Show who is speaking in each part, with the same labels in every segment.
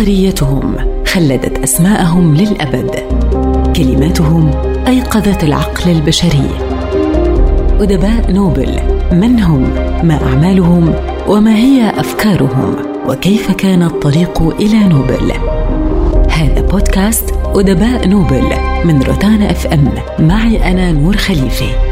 Speaker 1: عبقريتهم خلدت أسماءهم للأبد كلماتهم أيقظت العقل البشري. أدباء نوبل من هم؟ ما أعمالهم؟ وما هي أفكارهم؟ وكيف كان الطريق إلى نوبل؟ هذا بودكاست أدباء نوبل من روتانا أف إم معي أنا نور خليفه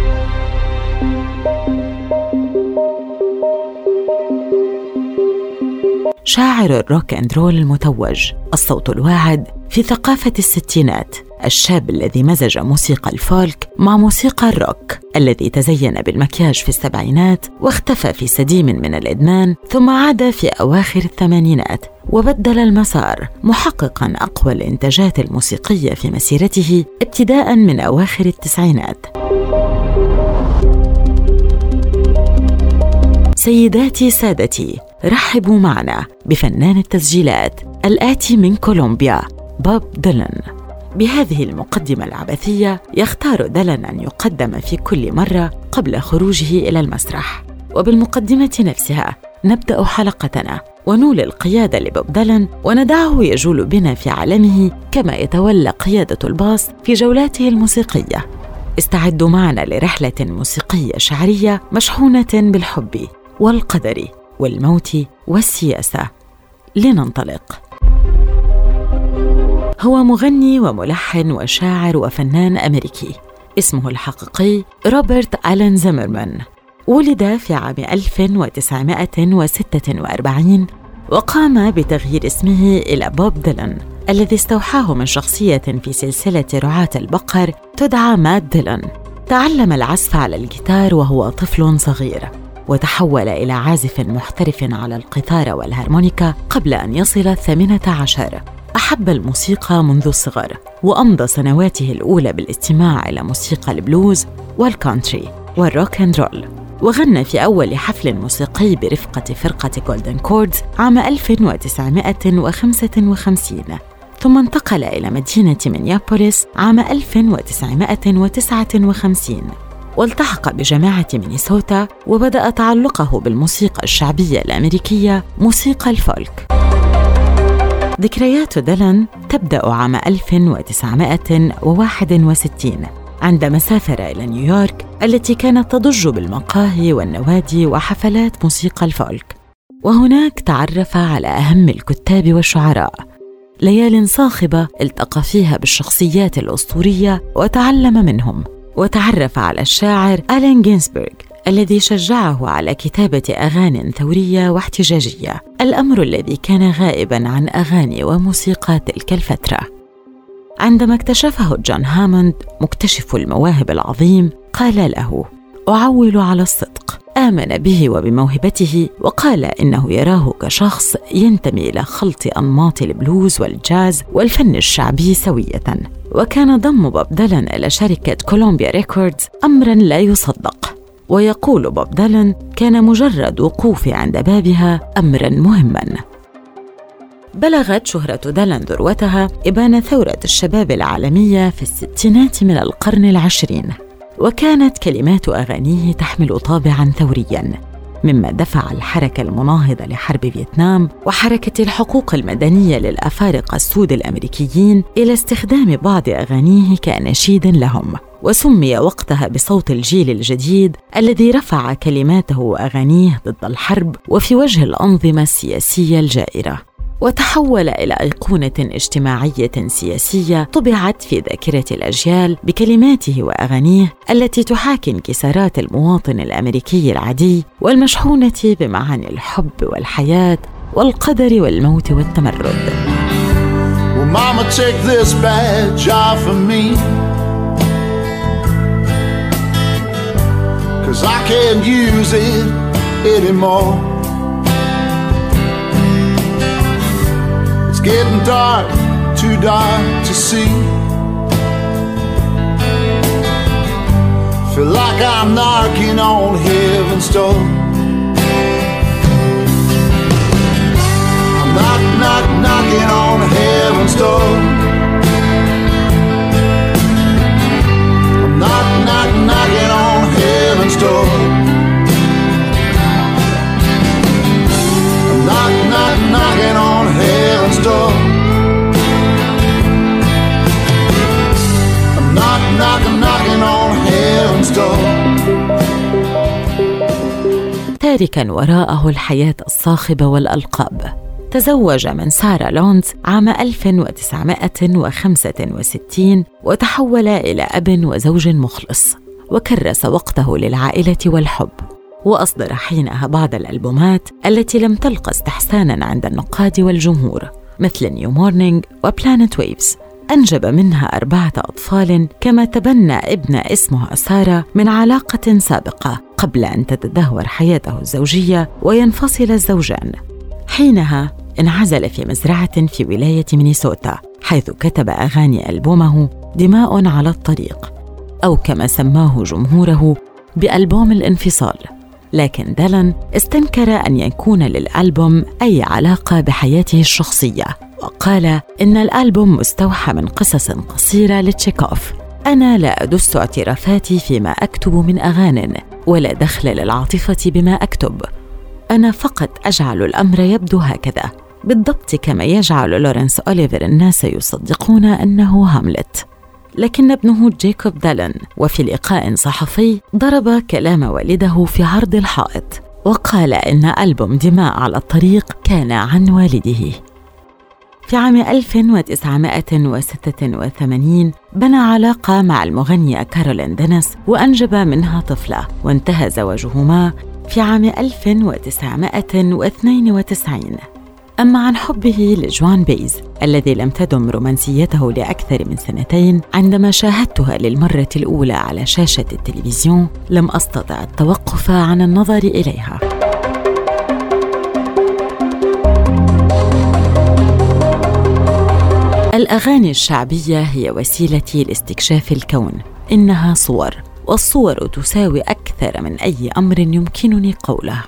Speaker 1: شاعر الروك اند رول المتوج. الصوت الواعد في ثقافة الستينات. الشاب الذي مزج موسيقى الفولك مع موسيقى الروك. الذي تزين بالمكياج في السبعينات واختفى في سديم من الإدمان ثم عاد في أواخر الثمانينات وبدل المسار محققا أقوى الإنتاجات الموسيقية في مسيرته ابتداء من أواخر التسعينات. سيداتي سادتي رحبوا معنا بفنان التسجيلات الآتي من كولومبيا بوب ديلان بهذه المقدمة العبثية يختار ديلان أن يقدم في كل مرة قبل خروجه إلى المسرح. وبالمقدمة نفسها نبدأ حلقتنا ونولي القيادة لبوب ديلان وندعه يجول بنا في عالمه كما يتولى قيادة الباص في جولاته الموسيقية. استعدوا معنا لرحلة موسيقية شعرية مشحونة بالحب والقدر. والموت والسياسة. لننطلق. هو مغني وملحن وشاعر وفنان أمريكي. اسمه الحقيقي روبرت ألين زيمرمان. ولد في عام 1946 وقام بتغيير اسمه إلى بوب ديلان الذي استوحاه من شخصية في سلسلة رعاة البقر تدعى مات ديلان. تعلم العزف على الجيتار وهو طفل صغير. وتحول إلى عازف محترف على القيثارة والهارمونيكا قبل أن يصل الثامنة عشر. أحب الموسيقى منذ الصغر وأمضى سنواته الأولى بالاستماع إلى موسيقى البلوز والكونتري والروك أند رول. وغنى في أول حفل موسيقي برفقة فرقة Golden Chords عام 1955 ثم انتقل إلى مدينة مينيابوليس عام 1959 والتحق بجامعة مينيسوتا وبدأ تعلقه بالموسيقى الشعبية الأمريكية موسيقى الفولك. ذكريات ديلان تبدأ عام 1961 عندما سافر إلى نيويورك التي كانت تضج بالمقاهي والنوادي وحفلات موسيقى الفولك. وهناك تعرف على أهم الكتاب والشعراء. ليال صاخبة التقى فيها بالشخصيات الأسطورية وتعلم منهم. وتعرف على الشاعر ألين جينسبرغ الذي شجعه على كتابة أغاني ثورية واحتجاجية. الأمر الذي كان غائبا عن أغاني وموسيقى تلك الفترة. عندما اكتشفه جون هاموند مكتشف المواهب العظيم قال له أعول على الصدق. آمن به وبموهبته وقال إنه يراه كشخص ينتمي إلى خلط أنماط البلوز والجاز والفن الشعبي سوية. وكان ضم بوب ديلان إلى شركة Columbia Records أمرا لا يصدق. ويقول بوب ديلان كان مجرد وقوفي عند بابها أمرا مهما. بلغت شهرة ديلان ذروتها إبان ثورة الشباب العالمية في الستينات من القرن العشرين. وكانت كلمات أغانيه تحمل طابعا ثوريا. مما دفع الحركة المناهضة لحرب فيتنام وحركة الحقوق المدنية للأفارقة السود الأمريكيين إلى استخدام بعض أغانيه كنشيد لهم. وسمي وقتها بصوت الجيل الجديد الذي رفع كلماته وأغانيه ضد الحرب وفي وجه الأنظمة السياسية الجائرة. وتحول إلى أيقونة اجتماعية سياسية طبعت في ذاكرة الأجيال بكلماته وأغانيه التي تحاكي انكسارات المواطن الأمريكي العادي والمشحونة بمعاني الحب والحياة والقدر والموت والتمرد Mama, take this badge off of me. Cause I can't use it anymore. It's getting dark, too dark to see. Feel like I'm knocking on heaven's door. I'm knock, knock, knocking on heaven's door. I'm knock, knock, knocking on heaven's door. Knock, knock, knocking on heaven's door. تاركا وراءه الحياة الصاخبة والألقاب. تزوج من سارة لوندز عام 1965 وتحول إلى أب وزوج مخلص وكرس وقته للعائلة والحب. وأصدر حينها بعض الألبومات التي لم تلقى استحسانا عند النقاد والجمهور مثل New Morning و Planet Waves أنجب منها أربعة أطفال كما تبنى ابن اسمه سارة من علاقة سابقة قبل أن تتدهور حياته الزوجية وينفصل الزوجان. حينها انعزل في مزرعة في ولاية مينيسوتا حيث كتب أغاني ألبومه دماء على الطريق أو كما سماه جمهوره بألبوم الانفصال. لكن دالن استنكر أن يكون للألبوم أي علاقة بحياته الشخصية. وقال إن الألبوم مستوحى من قصص قصيرة لتشيكوف. أنا لا أدس اعترافاتي فيما أكتب من أغان ولا دخل للعاطفة بما أكتب. أنا فقط أجعل الأمر يبدو هكذا. بالضبط كما يجعل لورنس أوليفر الناس يصدقون أنه هاملت. لكن ابنه جيكوب دالن وفي لقاء صحفي ضرب كلام والده في عرض الحائط وقال إن ألبوم دماء على الطريق كان عن والده. في عام 1986 بنى علاقة مع المغنية كارولين دينيس وأنجب منها طفلة وانتهى زواجهما في عام 1992 أما عن حبه لجوان بيز الذي لم تدم رومانسيته لأكثر من سنتين عندما شاهدتها للمرة الأولى على شاشة التلفزيون لم أستطع التوقف عن النظر إليها. الأغاني الشعبية هي وسيلتي لاستكشاف الكون. إنها صور والصور تساوي أكثر من أي أمر يمكنني قوله.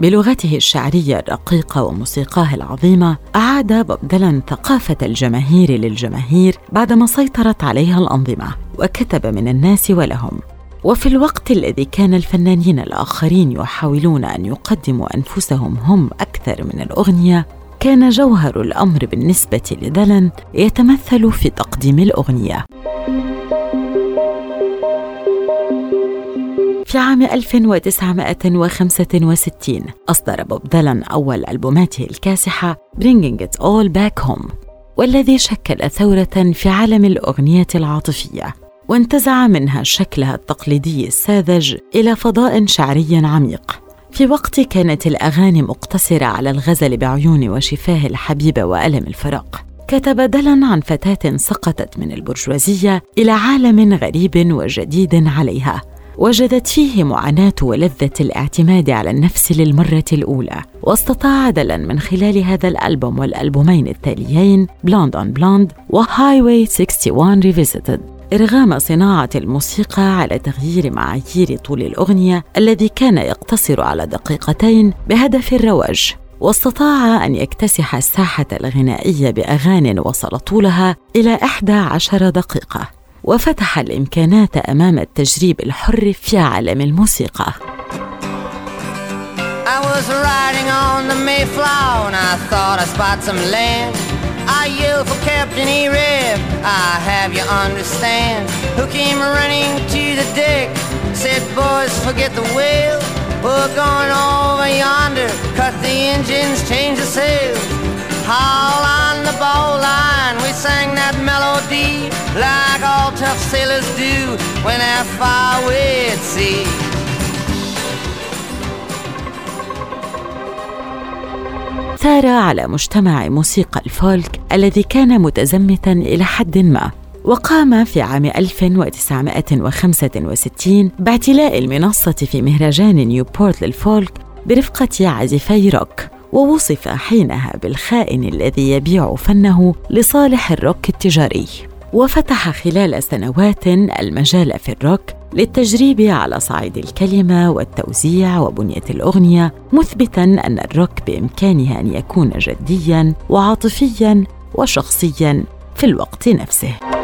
Speaker 1: بلغته الشعرية الرقيقة وموسيقاه العظيمة أعاد بوب ديلان ثقافة الجماهير للجماهير بعدما سيطرت عليها الأنظمة وكتب من الناس ولهم. وفي الوقت الذي كان الفنانين الآخرين يحاولون أن يقدموا أنفسهم هم أكثر من الأغنية كان جوهر الأمر بالنسبة لدلن يتمثل في تقديم الأغنية. في عام 1965 أصدر بوب ديلان أول ألبوماته الكاسحة Bringing It All Back Home والذي شكل ثورة في عالم الأغنية العاطفية وانتزع منها شكلها التقليدي الساذج إلى فضاء شعري عميق. في وقت كانت الأغاني مقتصرة على الغزل بعيون وشفاه الحبيبة وألم الفراق. كتب دلن عن فتاة سقطت من البرجوازية إلى عالم غريب وجديد عليها. وجدت فيه معاناة ولذة الاعتماد على النفس للمرة الأولى. واستطاع ديلان من خلال هذا الألبوم والألبومين التاليين Blonde on Blonde و Highway 61 Revisited إرغام صناعة الموسيقى على تغيير معايير طول الأغنية الذي كان يقتصر على دقيقتين بهدف الرواج واستطاع أن يكتسح الساحة الغنائية بأغاني وصل طولها إلى 11 دقيقة وفتح الإمكانات أمام التجريب الحر في عالم الموسيقى I was riding on the Mayflower and I thought I spot some land. I yell for Captain E-Rib, I have you understand. Who came running to the deck, said, boys, forget the whale. We're going over yonder, cut the engines, change the sails. Haul on the bow line, we sang that melody like all tough sailors do when they're far away at sea. ثار على مجتمع موسيقى الفولك الذي كان متزمتا إلى حد ما وقام في عام 1965 باعتلاء المنصة في مهرجان نيوبورت للفولك برفقة عازفي روك ووصف حينها بالخائن الذي يبيع فنه لصالح الروك التجاري. وفتح خلال سنوات المجال في الروك للتجريب على صعيد الكلمة والتوزيع وبنية الأغنية مثبتا أن الروك بامكانه أن يكون جديا وعاطفيا وشخصيا في الوقت نفسه.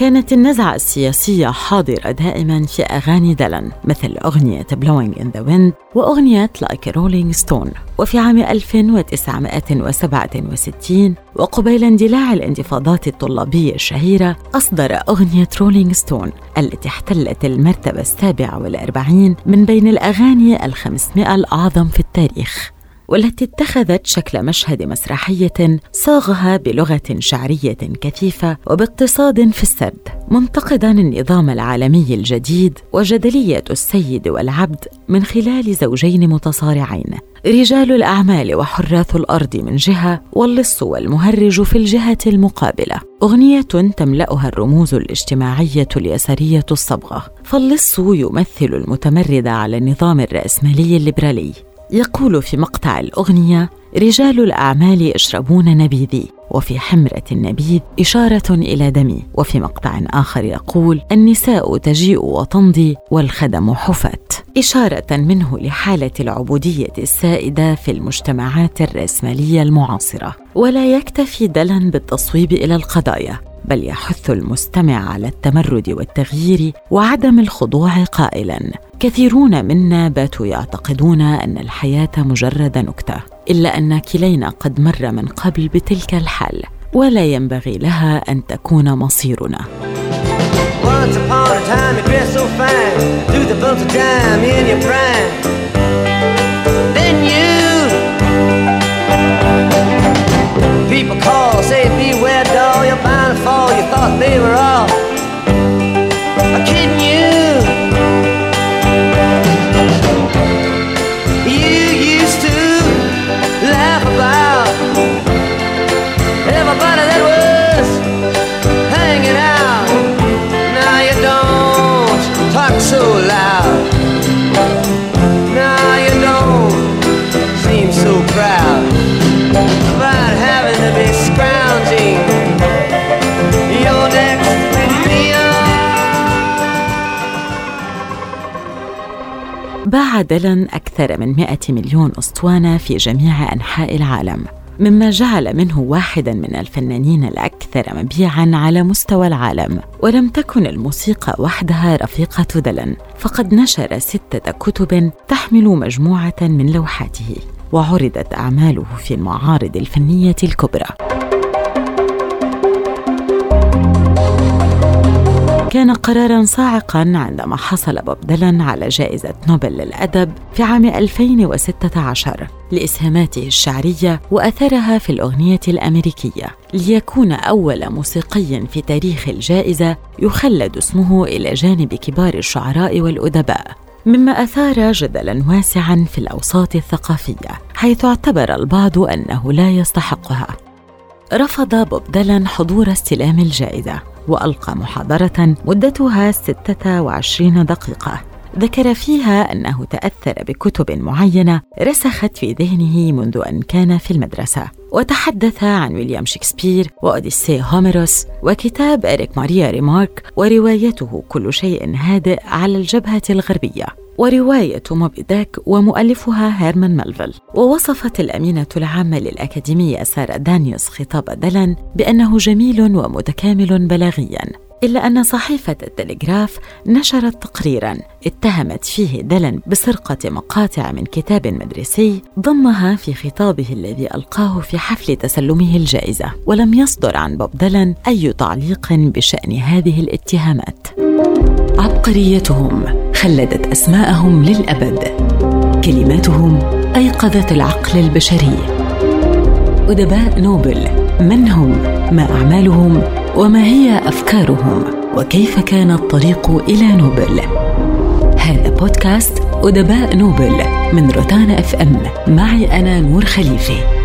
Speaker 1: كانت النزعة السياسية حاضرة دائما في أغاني دلن مثل أغنية Blowing in the Wind وأغنية a Rolling Stone. وفي عام 1967 وقبيل اندلاع الانتفاضات الطلابية الشهيرة أصدر أغنية Rolling Stone التي احتلت المرتبة السابعة والأربعين من بين الأغاني الخمسمائة الأعظم في التاريخ. والتي اتخذت شكل مشهد مسرحية صاغها بلغة شعرية كثيفة وباقتصاد في السرد منتقدا النظام العالمي الجديد وجدلية السيد والعبد من خلال زوجين متصارعين. رجال الأعمال وحراث الأرض من جهة واللص والمهرج في الجهة المقابلة. أغنية تملأها الرموز الاجتماعية اليسارية الصبغة. فاللص يمثل المتمرد على النظام الرأسمالي الليبرالي. يقول في مقطع الأغنية رجال الأعمال يشربون نبيذي وفي حمرة النبيذ إشارة إلى دمي. وفي مقطع آخر يقول النساء تجيء وتمضي والخدم حفت. إشارة منه لحالة العبودية السائدة في المجتمعات الرأسمالية المعاصرة. ولا يكتفي دلن بالتصويب إلى القضايا. بل يحث المستمع على التمرد والتغيير وعدم الخضوع قائلا. كثيرون منا باتوا يعتقدون أن الحياة مجرد نكتة إلا أن كلينا قد مر من قبل بتلك الحال ولا ينبغي لها أن تكون مصيرنا. Once upon a time you dressed so fine. Threw the bolt of dime in your prime. They were all باع ديلان أكثر من 100 مليون أسطوانة في جميع أنحاء العالم مما جعل منه واحدا من الفنانين الأكثر مبيعا على مستوى العالم. ولم تكن الموسيقى وحدها رفيقة ديلان فقد نشر ستة كتب تحمل مجموعة من لوحاته وعرضت أعماله في المعارض الفنية الكبرى. كان قرارا صاعقا عندما حصل بوب ديلان على جائزة نوبل للأدب في عام 2016 لإسهاماته الشعرية وأثرها في الأغنية الأمريكية. ليكون أول موسيقي في تاريخ الجائزة يخلد اسمه إلى جانب كبار الشعراء والأدباء مما أثار جدلا واسعا في الأوساط الثقافية حيث اعتبر البعض أنه لا يستحقها. رفض بوب ديلان حضور استلام الجائزة. وألقى محاضرة مدتها 26 دقيقة. ذكر فيها أنه تأثر بكتب معينة رسخت في ذهنه منذ أن كان في المدرسة. وتحدث عن ويليام شكسبير وأوديسي هوميروس وكتاب إريك ماريا ريمارك وروايته كل شيء هادئ على الجبهة الغربية. ورواية موبي داك ومؤلفها هيرمان ملفل ووصفت الأمينة العامة للأكاديمية سارة دانيوس خطاب دلن بأنه جميل ومتكامل بلاغياً. إلا أن صحيفة التلغراف نشرت تقريرا اتهمت فيه دلن بسرقة مقاطع من كتاب مدرسي ضمها في خطابه الذي ألقاه في حفل تسلمه الجائزة ولم يصدر عن بوب دلن أي تعليق بشأن هذه الاتهامات. عبقريتهم خلدت أسماءهم للأبد كلماتهم أيقظت العقل البشري. أدباء نوبل من هم؟ ما أعمالهم؟ وما هي أفكارهم؟ وكيف كان الطريق إلى نوبل؟ هذا بودكاست أدباء نوبل من روتانا أف إم. معي أنا نور خليفه